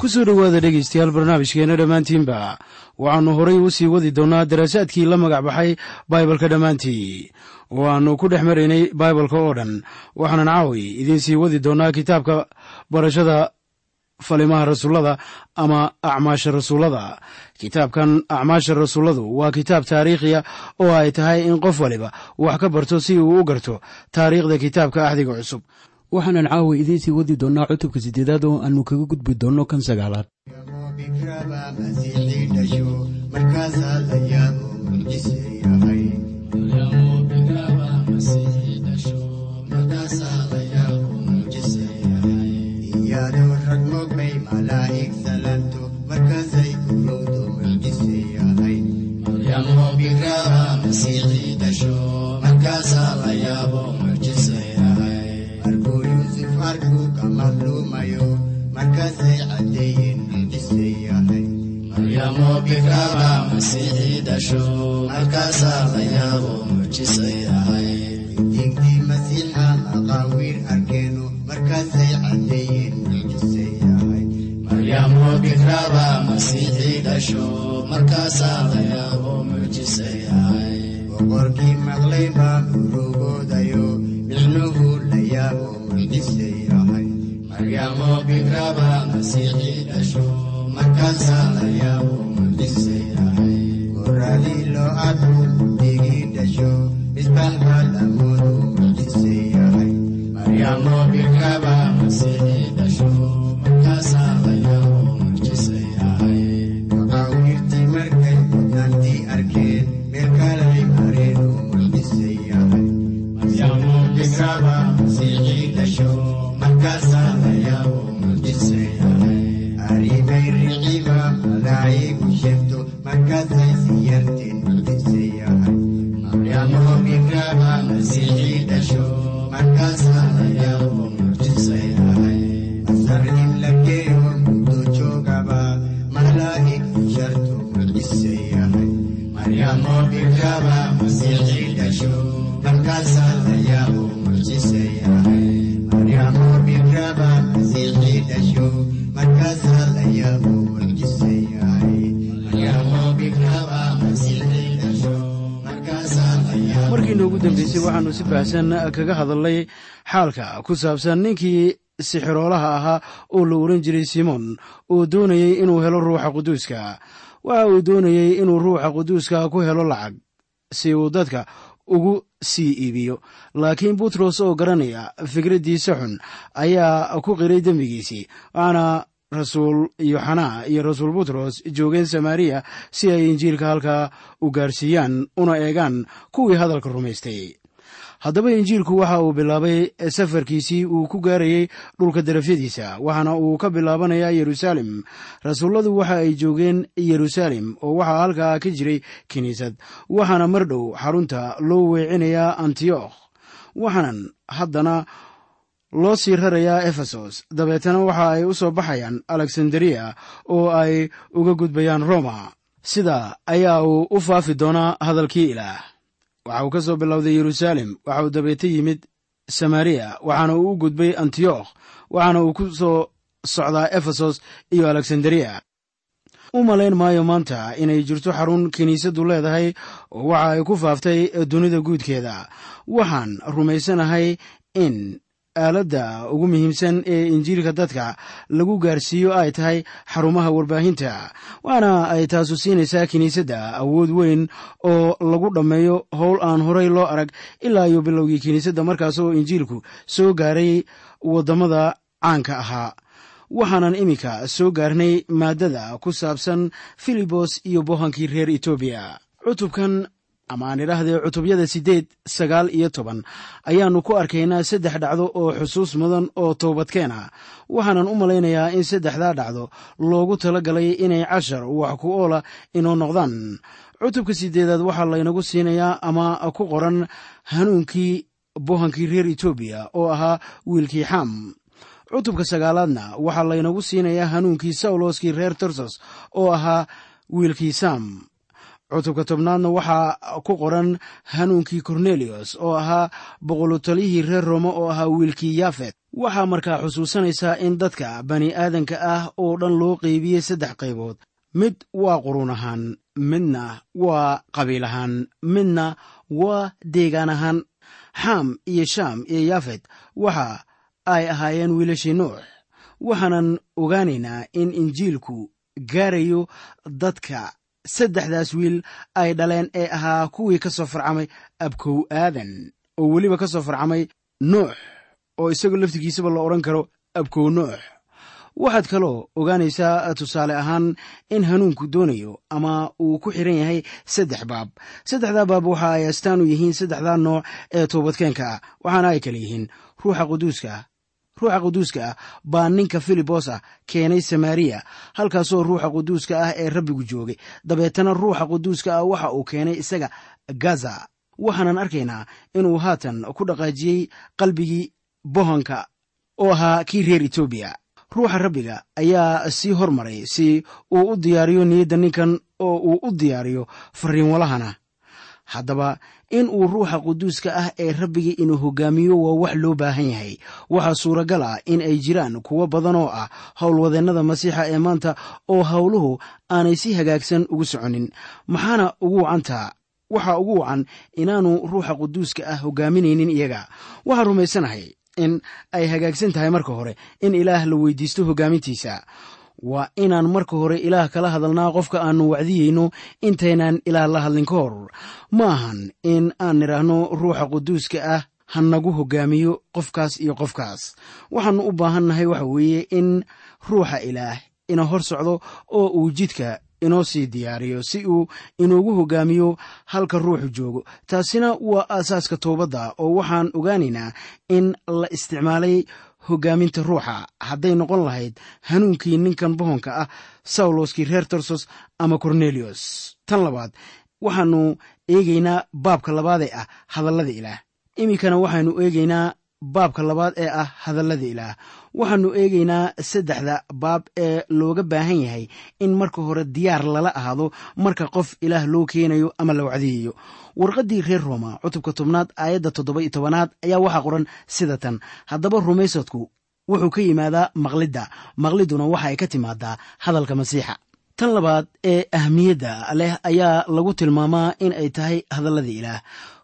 ku soo dhowaada dhegaystayaal barnaamijkeenna dhammaantiinba waxaannu horay u sii wadi doonnaa daraasaadkii la magac baxay baibalka dhammaantii. Oo ku dhex maraynay baibalka oo dhan. Waxaanan caawi idiin sii wadi doonnaa kitaabka barashada falimaha rasuullada ama acmaasha rasuullada. Kitaabkan acmaasha rasuulladu waa kitaab taariikhiya oo ay tahay in qof waliba wax ka barto si uu u garto taariikhda kitaabka axdiga cusub. Waxaanan caawa idiin sii wadi doonnaa cutubka siddeedaad oo aannu kaga gudbi doonno kan sagaalaad bikraba masiixii dhasho markaasaa la yaabo murjise bikama masiixidhasho halkaasaa layaabo mucjisay ahay higdii masiixa aqaawiil arkeeno markaasay cadeeyeen mucjisay ahay maryaamo bikraaba masiixii dhasho markaasaa layaabo mucjisay ahay boqorkii maqlay baa urugoodayo micnuhu layaabo mucjisay ahay maryaamo bikraaba masiixii dhasho Maria Love markiina ugu dambeysay waxaannu si baahsan kaga hadalnay xaalka ku saabsan ninkii sixiroolaha ahaa oo la ohan jiray simoon oo doonayey inuu helo ruuxa quduuska. Waxa uu doonayey inuu ruuxa quduuska ku helo lacag si uu dadka ugu sii iibiyo. Laakiin butros oo garanaya fikraddiisa xun ayaa ku qiray dembigiisii waxaana rasuul yoxanaa iyo rasuul butros joogeen samaariya si ay injiilka halkaa u gaarsiiyaan una eegaan kuwii hadalka rumaystay haddaba injiilku waxa uu bilaabay safarkiisii uu ku gaarayey dhulka darafyadiisa waxaana uu ka bilaabanayaa yeruusaalem rasuulladu waxa ay joogeen yeruusaalem oo waxaa halkaa ka jiray kiniisad waxaana mar dhow xarunta loo weecinayaa antiyokh waxaanan haddana loo sii rarayaa efesos dabeetana waxa ay u soo baxayaan alexanderiya oo ay uga gudbayaan roma. Sida ayaa uu u faafi doonaa hadalkii ilaah waxa uu ka soo bilowday yeruusaalem waxa uu dabeete yimid samariya waxaana uu u gudbay antiyokh waxaana uu ku soo socdaa efesos iyo alexanderiya u malayn maayo maanta inay jirto xarun kiniisaddu leedahay oo waxa ay ku faaftay dunida guudkeeda. Waxaan rumaysanahay in aaladda ugu muhiimsan ee injiilka dadka lagu gaarsiiyo ay tahay xarumaha warbaahinta waana ay taasu siinaysaa kiniisadda awood weyn oo lagu dhammeeyo howl aan horay loo arag ilaa iyo bilowgii kiniisadda markaas oo injiilku soo gaaray waddamada caanka ahaa. Waxaanan iminka soo gaarnay maaddada ku saabsan filibos iyo bohankii reer etoobiya cutubkan ama aan idhaahdee cutubyada siddeed sagaal iyo toban. Ayaannu ku arkaynaa saddex dhacdo oo xusuus mudan oo toobadkeen ah waxaanan u malaynayaa in saddexdaa dhacdo loogu tala galay inay cashar wax ku oola inoo noqdaan. Cutubka siddeedaad waxaa laynagu siinayaa ama ku qoran hanuunkii bohankii reer etoobiya oo ahaa wiilkii xam cutubka sagaalaadna waxaa laynagu siinayaa hanuunkii sawloskii reer tarsos oo ahaa wiilkii sam cutubka tobnaadna waxaa ku qoran hanuunkii korneliyos oo ahaa boqolotaliyihii reer roma oo ahaa wiilkii yaafet waxaa markaa xusuusanaysaa in dadka bani aadanka ah oo dhan loo qeybiyey saddex qaybood. Mid waa qurun ahaan midna waa qabiil ahaan midna waa deegaan ahaan. Xam iyo sham iyo yaafet waxa ay ahaayeen wiilashii nuux waxaanan ogaanaynaa in injiilku gaarayo dadka saddexdaas wiil ay dhaleen ee ahaa kuwii ka soo farcamay abkow aadan oo weliba ka soo farcamay nuux oo isagoo laftigiisaba la odhan karo abkow nuux. Waxaad kaloo ogaanaysaa tusaale ahaan in hanuunku doonayo ama uu ku xiran yahay saddex baab. Saddexdaa baab waxa ay astaan u yihiin saddexdaa nooc ee toobadkeenka ah waxaana ay kale yihiin ruuxa quduuska ruuxa quduuska ah baa ninka filibos ah keenay samariya halkaasoo ruuxa quduuska ah ee rabbigu joogay. Dabeetana ruuxa quduuska ah waxa uu keenay isaga gaza waxaanan arkaynaa inuu haatan ku dhaqaajiyey qalbigii bohanka oo ahaa kii reer etoobiya. Ruuxa rabbiga ayaa sii hormaray si uu u diyaariyo niyadda ninkan oo uu u diyaariyo fariinwalahana haddaba in uu ruuxa quduuska ah ee rabbiga inuu hogaamiyo waa wax loo baahan yahay. Waxaa suuragal ah in ay jiraan kuwo badan oo ah howlwadeennada masiixa ee maanta oo howluhu aanay si hagaagsan ugu soconin. Maxaana ugu wacantaa waxaa ugu wacan inaanu ruuxa quduuska ah hogaaminaynin iyaga. Waxaan rumaysanahay in ay hagaagsan tahay marka hore in ilaah la weydiisto hogaamintiisa waa inaan marka hore ilaah kala hadalnaa qofka aannu wacdiyeyno intaynaan ilaah la hadlin ka hor. Ma ahan in aan nidhaahno ruuxa quduuska ah ha nagu hogaamiyo qofkaas iyo qofkaas. Waxaannu u baahannahay waxa weeye in ruuxa ilaah ina hor socdo oo uu jidka inoo sii diyaariyo si uu inoogu hogaamiyo halka ruuxu joogo. Taasina waa aasaaska toobadda oo waxaan ogaanaynaa in la isticmaalay hogaaminta ruuxa. Hadday noqon lahayd hanuunkii ninkan bohonka ah sawloskii reer tarsos ama korneliyos tan labaad waxaannu eegaynaa baabka labaadee ah hadallada ilaah. Iminkana waxaannu eegaynaa baabka labaad ee ah hadallada ilaah. Waxaannu eegaynaa saddexda baab ee looga baahan yahay in marka hore diyaar lala ahaado marka qof ilaah loo keenayo ama la wacdiyayo warqaddii reer rooma cutubka tobnaad aayadda toddoba iyo tobanaad ayaa waxaa qoran sida tan. Haddaba rumaysadku wuxuu ka yimaadaa maqlidda. Maqlidduna waxa ay ka timaadaa hadalka masiixa. Tan labaad ee ahmiyadda leh ayaa lagu tilmaamaa in ay tahay hadalladii ilaah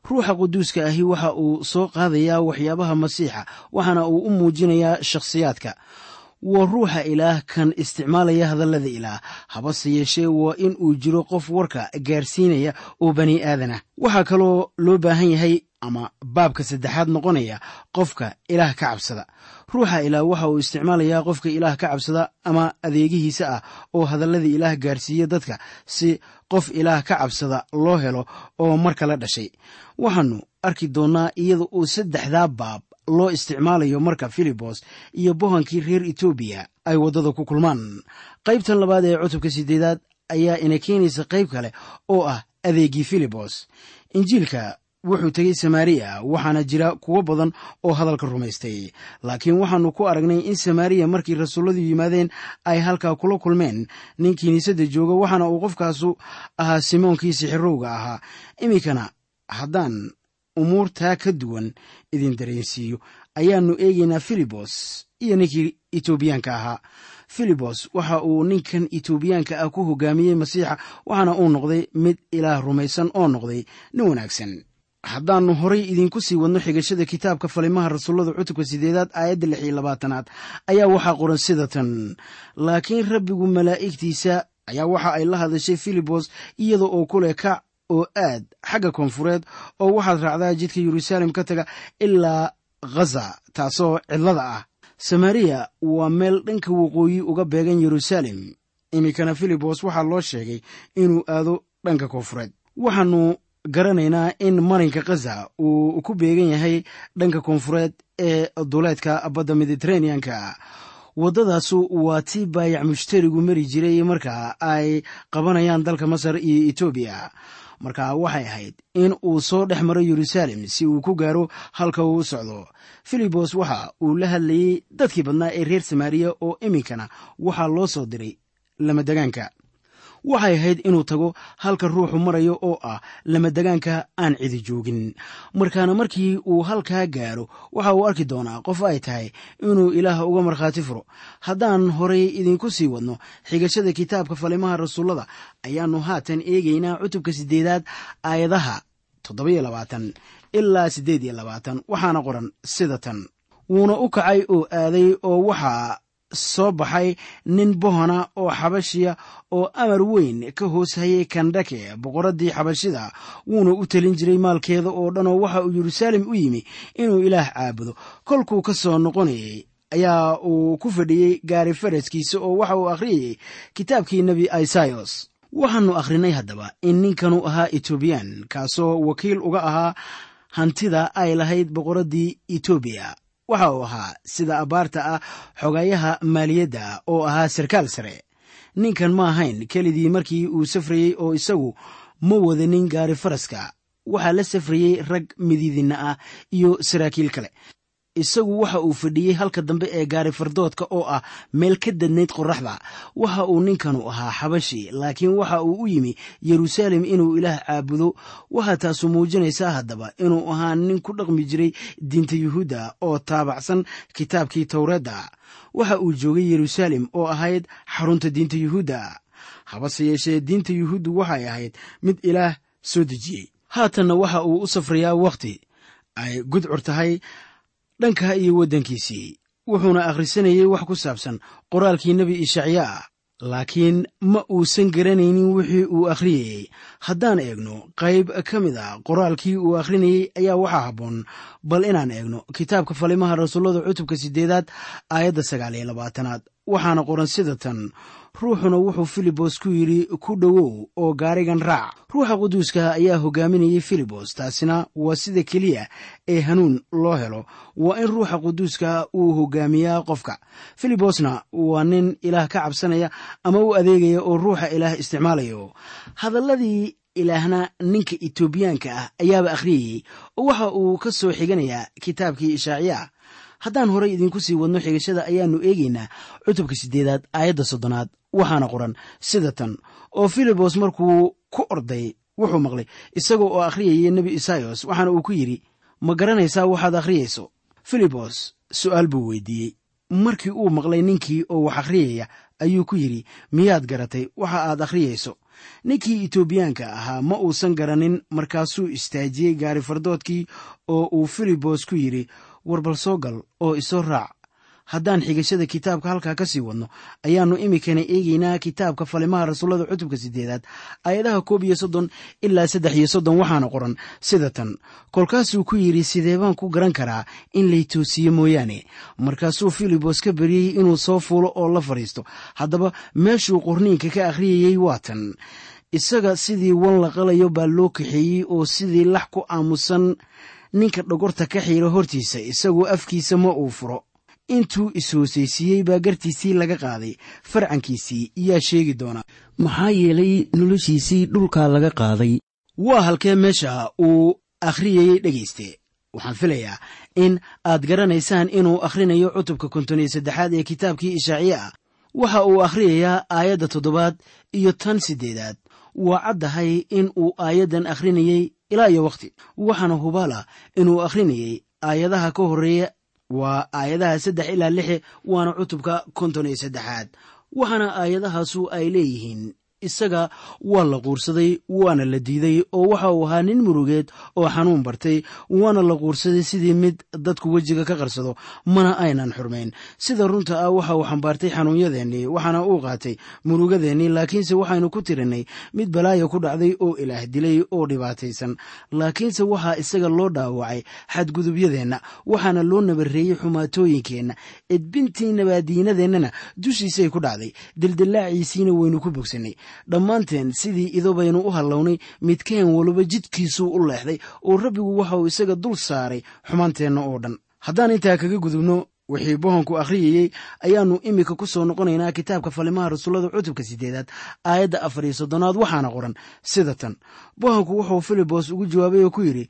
ruuxa quduuska ahi waxa uu soo qaadayaa waxyaabaha masiixa waxaana uu u muujinayaa shakhsiyaadka waa ruuxa ilaah kan isticmaalaya hadallada ilaah. Habase yeeshee waa in uu jiro qof warka gaarsiinaya oo bani aadanah waxaa kaloo loo baahan yahay ama baabka saddexaad noqonaya qofka ilaah ka cabsada. Ruuxa ilaah waxa uu isticmaalayaa qofka ilaah ka cabsada ama adeegihiisa ah oo hadalladii ilaah gaarsiiya dadka si qof ilaah ka cabsada loo helo oo mar kala dhashay. Waxaannu arki doonnaa iyada uu saddexdaa baab loo isticmaalayo marka filibos iyo bohankii reer etoobiya ay waddada ku kulmaan. Qaybtan labaad ee cutubka siddeedaad ayaa ina keenaysa qayb kale oo ah adeegii filibos injiilka wuxuu tegey samaariya waxaana jira kuwo badan oo hadalka rumaystay. Laakiin waxaannu ku aragnay in samaariya markii rasuulladu yimaadeen ay halkaa kula kulmeen nin kiniisadda jooga waxaana uu qofkaasu ahaa simoonkii sixirowga ahaa. Iminkana haddaan umuurtaa ka duwan idin dareensiiyo. Ayaannu eegaynaa filibos iyo ninkii etoobiyaanka ahaa. Filibos waxa uu ninkan etoobiyaanka ah ku hogaamiyey masiixa waxaana uu noqday mid ilaah rumaysan oo noqday nin wanaagsan. Haddaannu horay idinku sii wadno xigashada kitaabka falimaha rasuullada cutubka sideedaad aayadda lix iyo labaatanaad ayaa waxaa qoran sida tan. Laakiin rabbigu malaa'igtiisa ayaa waxa ay la hadashay filibos iyada oo ku leh kac oo aad xagga koonfureed oo waxaad raacdaa jidka yeruusaalem ka taga ilaa khaza taasoo cidlada ah. Samariya waa meel dhanka waqooyi uga beegan yeruusaalem iminkana filibos waxaa loo sheegay inuu aado dhanka koonfureed. Waxaannu garanaynaa in marinka khaza uu ku beegan yahay dhanka koonfureed ee duleedka badda mediteraneanka waddadaasu waa tii baayac mushtarigu mari jiray marka ay qabanayaan dalka masar iyo etoobiya marka waxay ahayd in uu soo dhex maro yeruusaalem si uu ku gaaro halka uu u socdo. Filibos waxa uu la hadlayey dadkii badnaa ee reer samaariya oo iminkana waxaa loo soo diray lamadegaanka waxay ahayd inuu tago halka ruuxu marayo oo ah lamadegaanka aan cidi joogin. Markaana markii uu halkaa gaaro waxa uu arki doonaa qof ay tahay inuu ilaah uga markhaati furo. Haddaan horay idinku sii wadno xigashada kitaabka falimaha rasuullada ayaannu haatan eegaynaa cutubka siddeedaad aayadaha toddobiyo labaatan ilaa siddeed iyo labaatan waxaana qoran sida tan. Wuuna u kacay oo aaday oo waxaa soo baxay nin bohona oo xabashiya oo amar weyn ka hoos hayay kandhake boqoraddii xabashida wuuna u telin jiray maalkeeda oo dhan oo waxa uu yeruusaalem u yimi inuu ilaah caabudo. Kolkuu ka soo noqonayay ayaa uu ku fadhiyey gaari faraskiisa oo waxa uu akhriyayey kitaabkii nebi isayos waxaannu akhrinay haddaba in ninkanu ahaa etoobiyaan kaasoo wakiil uga ahaa hantida ay lahayd boqoraddii etoobiya waxa uu ahaa sida abbaarta ah xogayaha maaliyadda oo ahaa sarkaal sare. Ninkan ma ahayn kelidii markii uu safrayey oo isagu ma wadanin gaari faraska. Waxaa la safrayey rag midiidinna ah iyo saraakiil kale isagu waxa uu fadhiyey halka dambe ee gaari fardoodka oo ah meel ka dadnayd qoraxda waxa uu ninkanu ahaa xabashi laakiin waxa uu u yimi yeruusaalem inuu ilaah caabudo. Waxaa taasu muujinaysaa haddaba inuu ahaa nin ku dhaqmi jiray diinta yuhuudda oo taabacsan kitaabkii towreedda waxa uu joogay yeruusaalem oo ahayd xarunta diinta yuhuudda. Habase yeeshee diinta yuhuuddu waxay ahayd mid ilaah soo dejiyey. Haatanna waxa uu u safrayaa wakhti ay gudcur tahay dhanka iyo waddankiisii wuxuuna akhrisanayey wax ku saabsan qoraalkii nebi ishacyaa laakiin ma uusan garanaynin wixii uu akhriyayey haddaan eegno qayb ka mid a qoraalkii uu akhrinayey ayaa waxaa habboon. Bal inaan eegno kitaabka falimaha rasuullada cutubka siddeedaad aayadda sagaal iyo labaatanaad. Waxaana qoran sida tan ruuxuna wuxuu filibos ku yidhi ku dhowow oo gaarigan raac. Ruuxa quduuska ayaa hogaaminayay filibos taasina waa sida keliya ee hanuun loo helo. Waa in ruuxa quduuska uu hogaamiyaa qofka. Filibosna waa nin ilaah ka cabsanaya ama u adeegaya oo ruuxa ilaah isticmaalayo. Hadalladii ilaahna ninka etoobiyaanka ah ayaaba akhriyayey oo waxa uu ka soo xiganayaa kitaabkii ishaaciya haddaan horay idinku sii wadno xigashada ayaannu eegaynaa cutubka siddeedaad aayadda soddonaad waxaana qoran sida tan oo filibos markuu ku orday wuxuu maqlay isaga oo akhriyaya nebi isayos waxaana uu ku yidhi ma garanaysaa waxaad akhriyayso? Filibos su'aal buu weydiiyey. Markii uu maqlay ninkii oo wax akhriyaya ayuu ku yidhi miyaad garatay? Waxa aad akhriyayso. Ninkii etoobiyaanka ahaa ma uusan garanin markaasuu istaajiyey gaari fardoodkii oo uu filibos ku yidhi warbal soo gal oo isoo raac haddaan xigashada kitaabka halkaa ka sii wadno ayaannu iminkana eegaynaa kitaabka falimaha rasuullada cutubka siddeedaad aayadaha koob iyo soddon ilaa saddex iyo soddon waxaana qoran sida tan. Kolkaasuu ku yidhi sidee baan ku garan karaa in lay toosiye mooyaane? Markaasuu filibos ka baryey inuu soo fuulo oo la fadhiisto. Haddaba meeshuu qorniinka ka akhriyayey waa tan. Isaga sidii wan la qalayo baa loo kaxeeyey oo sidii lax ku aamusan ninka dhogorta ka xiira hortiisa isagoo afkiisa ma uu furo intuu is-hoosaysiiyey baa gartiisii laga qaaday. Farcankiisii yaa sheegi doonaa maxaa yeelay noloshiisii dhulkaa laga qaaday? Waa halkee meesha uu akhriyayey dhegayste? Waxaan filayaa in aad garanaysaan inuu akhrinayo cutubka konton iyo saddexaad ee kitaabkii ishaaciye ah. Waxa uu akhriyayaa aayadda toddobaad iyo tan siddeedaad. Waa caddahay in uu aayaddan akhrinayey ilaa iyo wakhti waxaana hubaala inuu akhrinayay aayadaha ka horreeya waa aayadaha saddex ilaa lixe waana cutubka konton iyo saddexaad waxaana aayadahaasu ay leeyihiin isaga waa la quursaday waana la diiday oo waxa uu ahaa nin murugeed oo xanuun bartay waana la quursaday sidii mid dadku wejiga ka qarsado mana aynan xurmayn sida runta ah waxa uu xambaartay xanuunyadeennii waxaana uu qaatay murugadeennii laakiinse waxaynu ku tirinay mid balaaya ku dhacday oo ilaah dilay oo dhibaataysan. Laakiinse waxaa isaga loo dhaawacay xadgudubyadeenna waxaana loo nabareeyey xumaatooyinkeenna edbintii nabaadiinadeennana dushiisay ku dhacday dildillaaciisiina waynu ku bogsanay dhammaanteen sidii ido baynu u hallawnay midkeen waliba jidkiisuu u leexday oo rabbigu waxa uu isaga dul saaray xumaanteenna oo dhan. Haddaan intaa kaga gudubno wixii bohonku akhriyayey ayaannu iminka ku soo noqonaynaa kitaabka falimaha rasuullada cutubka siddeedaad aayadda afar iyo soddonaad waxaana qoran sida tan. Bohonku wuxuu filibos ugu jawaabay oo ku yidhi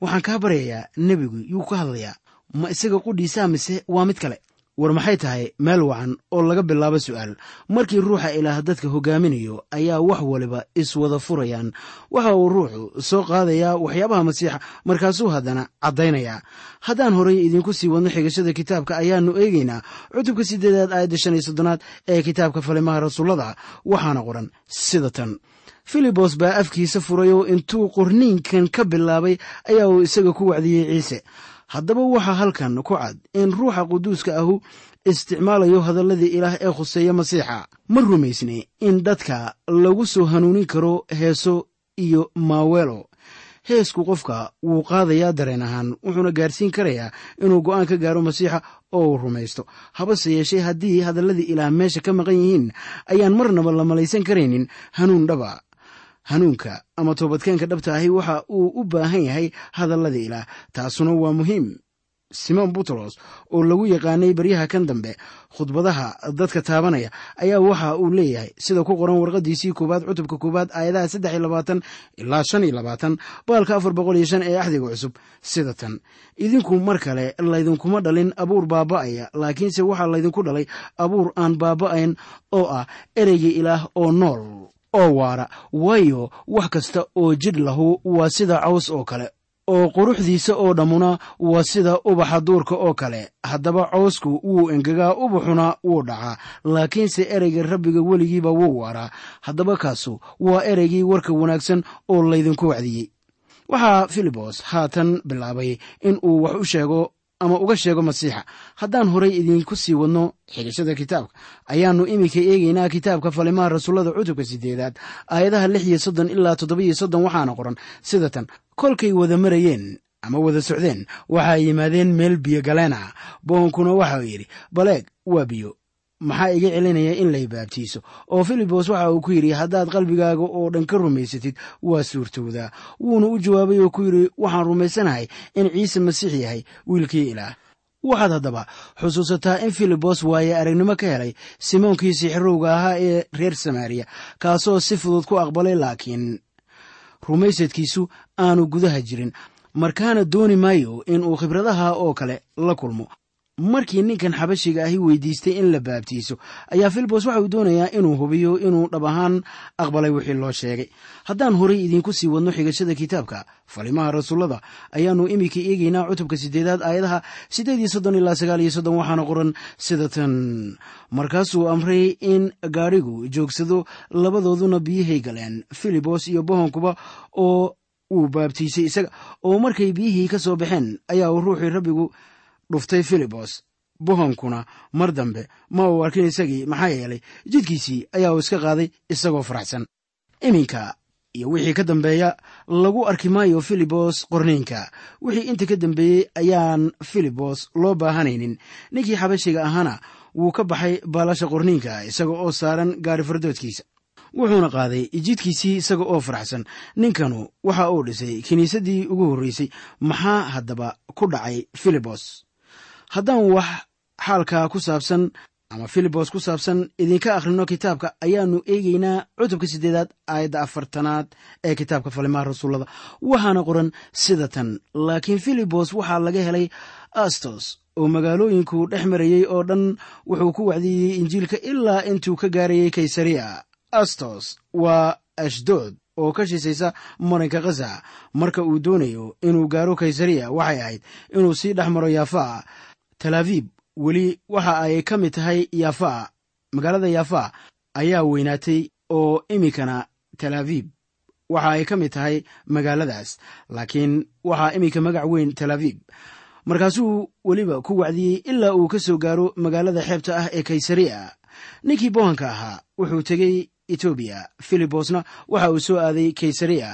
waxaan kaa baryayaa nebigu yuu ka hadlayaa ma isaga qudhiisaa mise waa mid kale war maxay tahay meel wacan oo laga bilaabo su'aal? Markii ruuxa ilaah dadka hogaaminayo ayaa wax waliba iswada furayaan. Waxa uu ruuxu soo qaadayaa waxyaabaha masiixa markaasuu haddana caddaynayaa. Haddaan horay idinku sii wadno xigashada kitaabka ayaannu eegaynaa cutubka siddeedaad aayadda shan iyo soddonaad ee kitaabka falimaha rasuullada. Waxaana qoran sida tan. Filibos baa afkiisa furay oo intuu qorniinkan ka bilaabay ayaa uu isaga ku wacdiyey ciise haddaba waxaa halkan ku cad in ruuxa quduuska ahu isticmaalayo hadalladii ilaah ee khuseeya masiixa. Ma rumaysnay in dadka lagu soo hanuunin karo heeso iyo maaweelo. Heesku qofka wuu qaadayaa dareen ahaan wuxuuna gaarsiin karayaa inuu go'aan ka gaaro masiixa oo uu rumaysto. Habase yeeshee haddii hadalladii ilaah meesha ka maqan yihiin ayaan marnaba la malaysan karaynin. Hanuun dhaba hanuunka ama toobadkeenka dhabta ahi waxa uu u baahan yahay hadallada ilaah. Taasuna waa muhiim. Simon butros oo lagu yaqaanay baryaha kan dambe khudbadaha dadka taabanaya ayaa waxa uu leeyahay. Sida ku qoran warqadiisii koowaad cutubka koowaad aayadaha saddex iyo labaatan ilaa shan iyo labaatan baalka afar boqol iyo shan ee axdiga cusub. Sida tan idinku mar kale laydinkuma dhalin abuur baaba'aya laakiinse waxaa laydinku dhalay abuur aan baaba'ayn oo ah ereygii ilaah oo nool oo waara. Waayo wax kasta oo jidh lahu waa sida caws oo kale oo quruxdiisa oo dhammuna waa sida ubaxa duurka oo kale. Haddaba cawsku wuu engegaa ubaxuna wuu dhacaa. Laakiinse ereyga rabbiga weligiiba wuu waaraa. Haddaba kaasu waa ereygii warka wanaagsan oo laydinku wacdiyey. Waxaa filibos haatan bilaabay in uu wax u sheego ama uga sheego masiixa. Haddaan horay idinku sii wadno xigashada kitaabka ayaannu iminka eegaynaa kitaabka falimaha rasuullada cutubka siddeedaad aayadaha lix iyo soddon ilaa toddoba-iyo soddon waxaana qoran sida tan. Kolkay wada marayeen ama wada socdeen waxaa yimaadeen meel biyo galeen ah boonkuna waxauu yidhi baleeg waa biyo maxaa iga celinaya in lay baabtiiso? oo filibos waxa uu ku yidhi haddaad qalbigaaga oo dhan ka rumaysatid waa suurtowdaa. Wuuna u jawaabay oo ku yidhi waxaan rumaysanahay in ciise masiix yahay wiilkii ilaah. Waxaad haddaba xusuusataa in filibos waaye aragnimo ka helay simoonkii sixirowga ahaa ee reer samaariya kaasoo si fudud ku aqbalay laakiin rumaysadkiisu aanu gudaha jirin. Markaana dooni maayo in uu khibradaha oo kale la kulmo markii ninkan xabashiga ahi weydiistay in la baabtiiso ayaa filibos waxa uu doonayaa inuu hubiyo inuu dhab ahaan aqbalay wixii loo sheegay. Haddaan horay idiinku sii wadno xigashada kitaabka falimaha rasuullada ayaannu iminka eegaynaa cutubka siddeedaad aayadaha siddeed iyo soddon ilaa sagaal iyo soddon waxaana qoran sida tan. Markaasuu amray in gaadhigu joogsado labadooduna biyahay galeen. Filibos iyo bohonkuba oo uu baabtiisay isaga oo markay biyihii ka soo baxeen ayaa uu ruuxii rabbigu dhuftay filibos bohonkuna mar dambe ma uu arkin isagii maxaa yeelay jidkiisii ayaa uu iska qaaday isagoo faraxsan. Iminka iyo wixii ka dambeeya lagu arki maayo filibos qorniinka wixii inta ka dambeeyey ayaan filibos loo baahanaynin. Ninkii xabashiga ahaana wuu ka baxay baalasha qorniinka isaga oo saaran gaari fardoodkiisa. Wuxuuna qaaday jidkiisii isaga oo faraxsan. Ninkanu waxa uu dhisay kiniisaddii ugu horreysay. Maxaa haddaba ku dhacay filibos haddaan wax xaalka ku saabsan ama filibos ku saabsan idinka akhrino kitaabka ayaannu eegaynaa cutubka siddeedaad aayadda afartanaad ee kitaabka falimaha rasuullada. Waxaana qoran sida tan laakiin filibos waxaa laga helay astos oo magaalooyinku dhex marayey oo dhan wuxuu ku wacdiyey injiilka ilaa intuu ka gaarayey kaysariya astos waa ashdood oo ka shisaysa marinka khaza marka uu doonayo inuu gaaro kaysariya waxay ahayd inuu sii dhex maro yaafa talaabib weli waxa ay ka mid tahay yaafa magaalada yaafa ayaa weynaatay oo iminkana talaabib waxa ay ka mid tahay magaaladaas laakiin waxaa iminka magac weyn talaabib markaasuu weliba ku wacdiyey ilaa uu ka soo gaaro magaalada xeebta ah ee kaysariya ninkii bohanka ahaa wuxuu tegey etoobiya filibosna waxa uu soo aaday kaysariya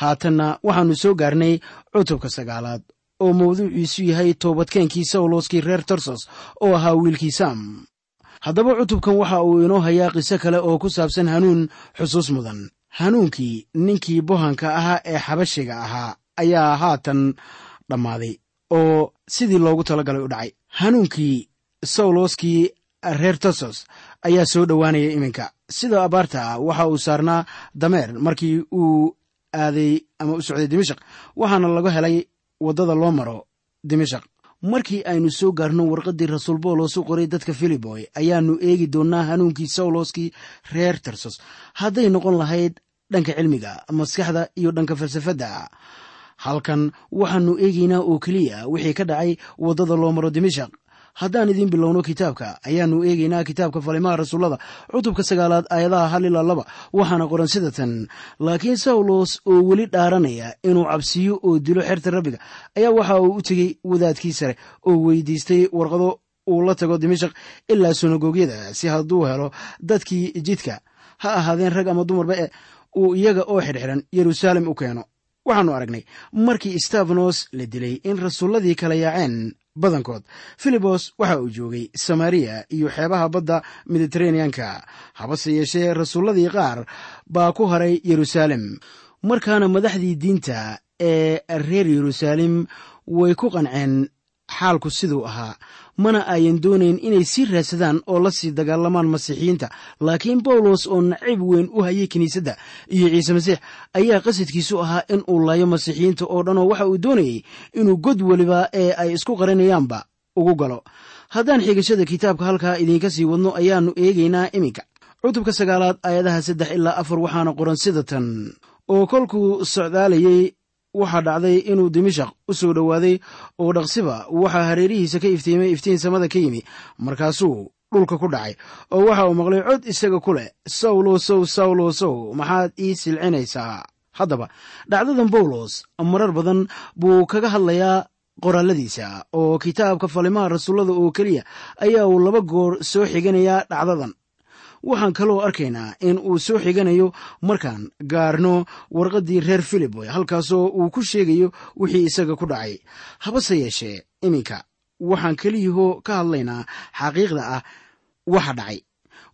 haatanna waxaannu soo gaarnay cutubka sagaalaad oo mawduuciisu yahay toobadkeenkii sawloskii reer tarsos oo ahaa wiilkii sam haddaba cutubkan waxa uu inoo hayaa qiso kale oo ku saabsan hanuun xusuus mudan. Hanuunkii ninkii bohanka ahaa ee xabashiga ahaa ayaa haatan dhammaaday oo sidii loogu talagalay u dhacay. Hanuunkii sawloskii reer tarsos ayaa soo dhowaanaya iminka. Sida abaarta waxa uu saarnaa dameer markii uu aaday ama u socday dimashaq waxaana laga helay waddada loo maro dimashaq markii aynu soo gaarno warqaddii rasuul boolos u qoray dadka filiboy ayaannu eegi doonnaa hanuunkii sawloskii reer tarsos hadday noqon lahayd dhanka cilmiga maskaxda iyo dhanka falsafadda. Halkan waxaannu eegaynaa oo keliya wixii ka dhacay waddada loo maro dimashaq haddaan idiin bilowno kitaabka ayaannu eegaynaa kitaabka falimaha rasuullada cutubka sagaalaad aayadaha hal ilaa laba. Waxaana qoran sida tan laakiin sawlos oo weli dhaaranaya inuu cabsiyo oo dilo xerta rabbiga. Ayaa waxa uu u tegey wadaadkii sare oo weydiistay warqado uu la tago dimashaq ilaa sunagogyada si hadduu helo dadkii jidka ha ahaadeen rag ama dumarba e uu iyaga oo xidhxidhan yeruusaalem u keeno. Waxaannu aragnay markii stefanos la dilay in rasuulladii kala yaaceen badankood. Filibos waxa uu joogay samariya iyo xeebaha badda mediteraneanka habase yeeshee rasuulladii qaar baa ku haray yeruusaalem markaana madaxdii diinta ee reer yeruusaalem way ku qanceen xaalku siduu ahaa. Mana ayan doonayn inay sii raadsadaan oo la sii dagaalamaan masiixiyiinta. Laakiin bawlos oo nacayb weyn u hayay kiniisadda iyo ciise masiix ayaa qasadkiisu ahaa in uu laayo masiixiyiinta oo dhan oo waxa uu doonayey inuu god weliba ee ay isku qarinayaanba ugu galo. Haddaan xigashada kitaabka halkaa idiinka sii wadno ayaannu eegaynaa iminka. Cutubka sagaalaad aayadaha saddex ilaa afar waxaana qoran sida tan. Oo kolkuu socdaalayey waxaa dhacday inuu dimashaq u soo dhowaaday oo dhaqsiba waxaa hareerihiisa ka iftiimay iftiin samada ka yimi markaasuu dhulka ku dhacay oo waxa uu maqlay cod isaga ku leh sawlo sow sawlo sow maxaad ii silcinaysaa haddaba dhacdadan bawlos marar badan buu kaga hadlayaa qoraaladiisa oo kitaabka falimaha rasuullada oo keliya ayaa uu laba goor soo xiganayaa dhacdadan waxaan kaloo arkaynaa in uu soo xiganayo. Markaan gaarno warqaddii reer filiboy halkaasoo uu ku sheegayo wixii isaga ku dhacay. Habase yeeshee iminka waxaan keliyahoo ka hadlaynaa xaqiiqda ah waxa dhacay.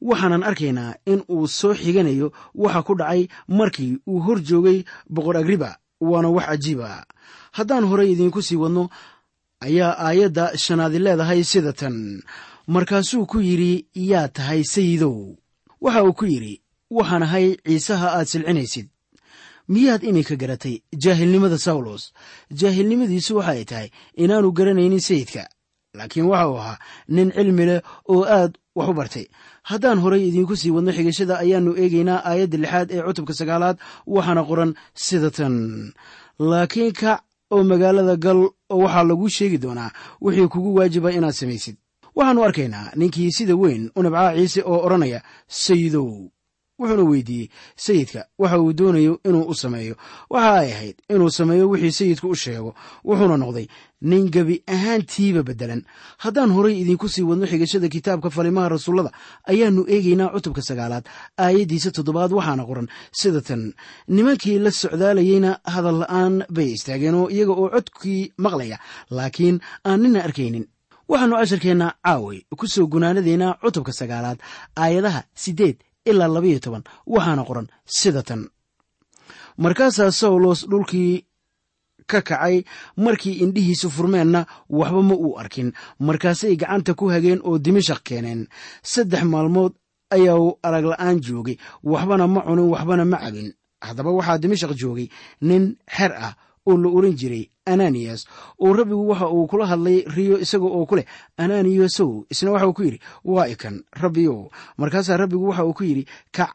Waxaanan arkaynaa in uu soo xiganayo waxa ku dhacay markii uu hor joogay boqor agriba waana wax cajiiba haddaan horey idiinku sii wadno ayaa aayadda shanaadi leedahay sida tan markaasuu ku yidhi yaa tahay sayidow. Waxa uu ku yidhi waxaan ahay ciisaha aad silcinaysid. Miyaad iminka garatay jaahilnimada sawlos jaahilnimadiisu waxa ay tahay inaanu garanaynin sayidka. Laakiin waxa uu ahaa nin cilmi leh oo aad wax u bartay. Haddaan horay idiinku sii wadno xigashada ayaannu eegaynaa aayadda lixaad ee cutubka sagaalaad waxaana qoran sida tan. Laakiin kac oo magaalada gal oo waxaa laguu sheegi doonaa wixii kugu waajiba inaad samaysid waxaannu arkaynaa ninkii sida weyn u nabcaa ciise oo odhanaya sayidow wuxuuna weydiiyey sayidka waxa uu doonayo inuu u sameeyo. Waxa ay ahayd inuu sameeyo wixii sayidku u sheego. Wuxuuna noqday nin gebi ahaantiiba beddelan. Haddaan horay idiinku sii wadno xigashada kitaabka falimaha rasuullada ayaannu eegaynaa cutubka sagaalaad aayaddiisa toddobaad waxaana qoran sida tan nimankii la socdaalayeyna hadal la'aan bay istaageen oo iyaga oo codkii maqlaya laakiin aan nina arkaynin waxaannu casharkeenna caaway ku soo gunaanadaynaa cutubka sagaalaad aayadaha siddeed ilaa labayo toban. Waxaana qoran sida tan. Markaasaa sawlos dhulkii ka kacay markii indhihiisu furmeenna waxba ma uu arkin. Markaasay gacanta ku hageen oo dimashaq keeneen. Saddex maalmood ayaa uu arag la'aan joogay. Waxbana ma cunin waxbana ma cabin. Haddaba waxaa dimashaq joogay. Nin xer ah oo la oran jiray ananiyas oo rabbigu waxa uu kula hadlay riyo isaga oo ku leh ananiyasow isna waxa uu ku yidhi waa ikan rabbiyow. Markaasaa rabbigu waxa uu ku yidhi kac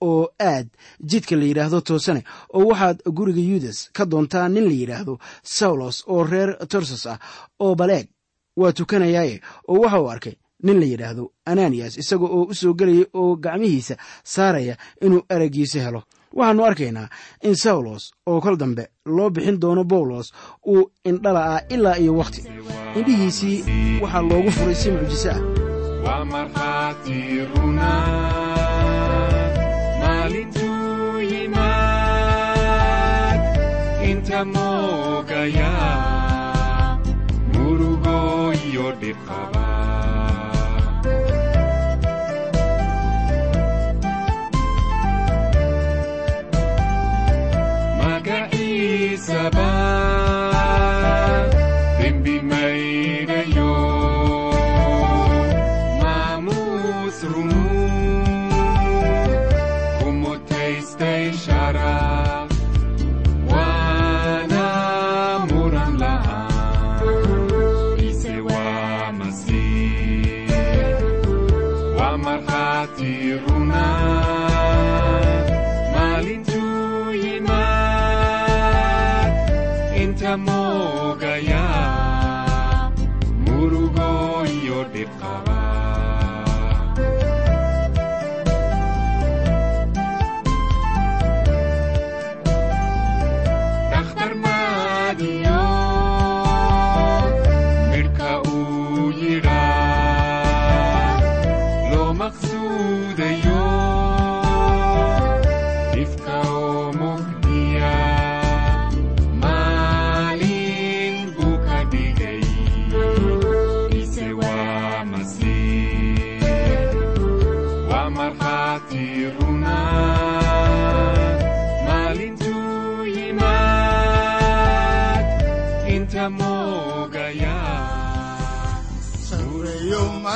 oo aad jidka la yidhaahdo toosane oo waxaad guriga yudas ka doontaa nin la yidhaahdo sawlos oo reer torsos ah oo baleeg waa tukanayaaye oo waxa uu arkay nin la yidhaahdo ananiyas isaga oo u soo gelaya oo gacmihiisa saaraya inuu araggiisa helo waxaannu arkaynaa in sawlos oo kol dambe loo bixin doono bawlos uu indhala ah ilaa iyo wakhti indhihiisii waxaa loogu furay si mucjiso ah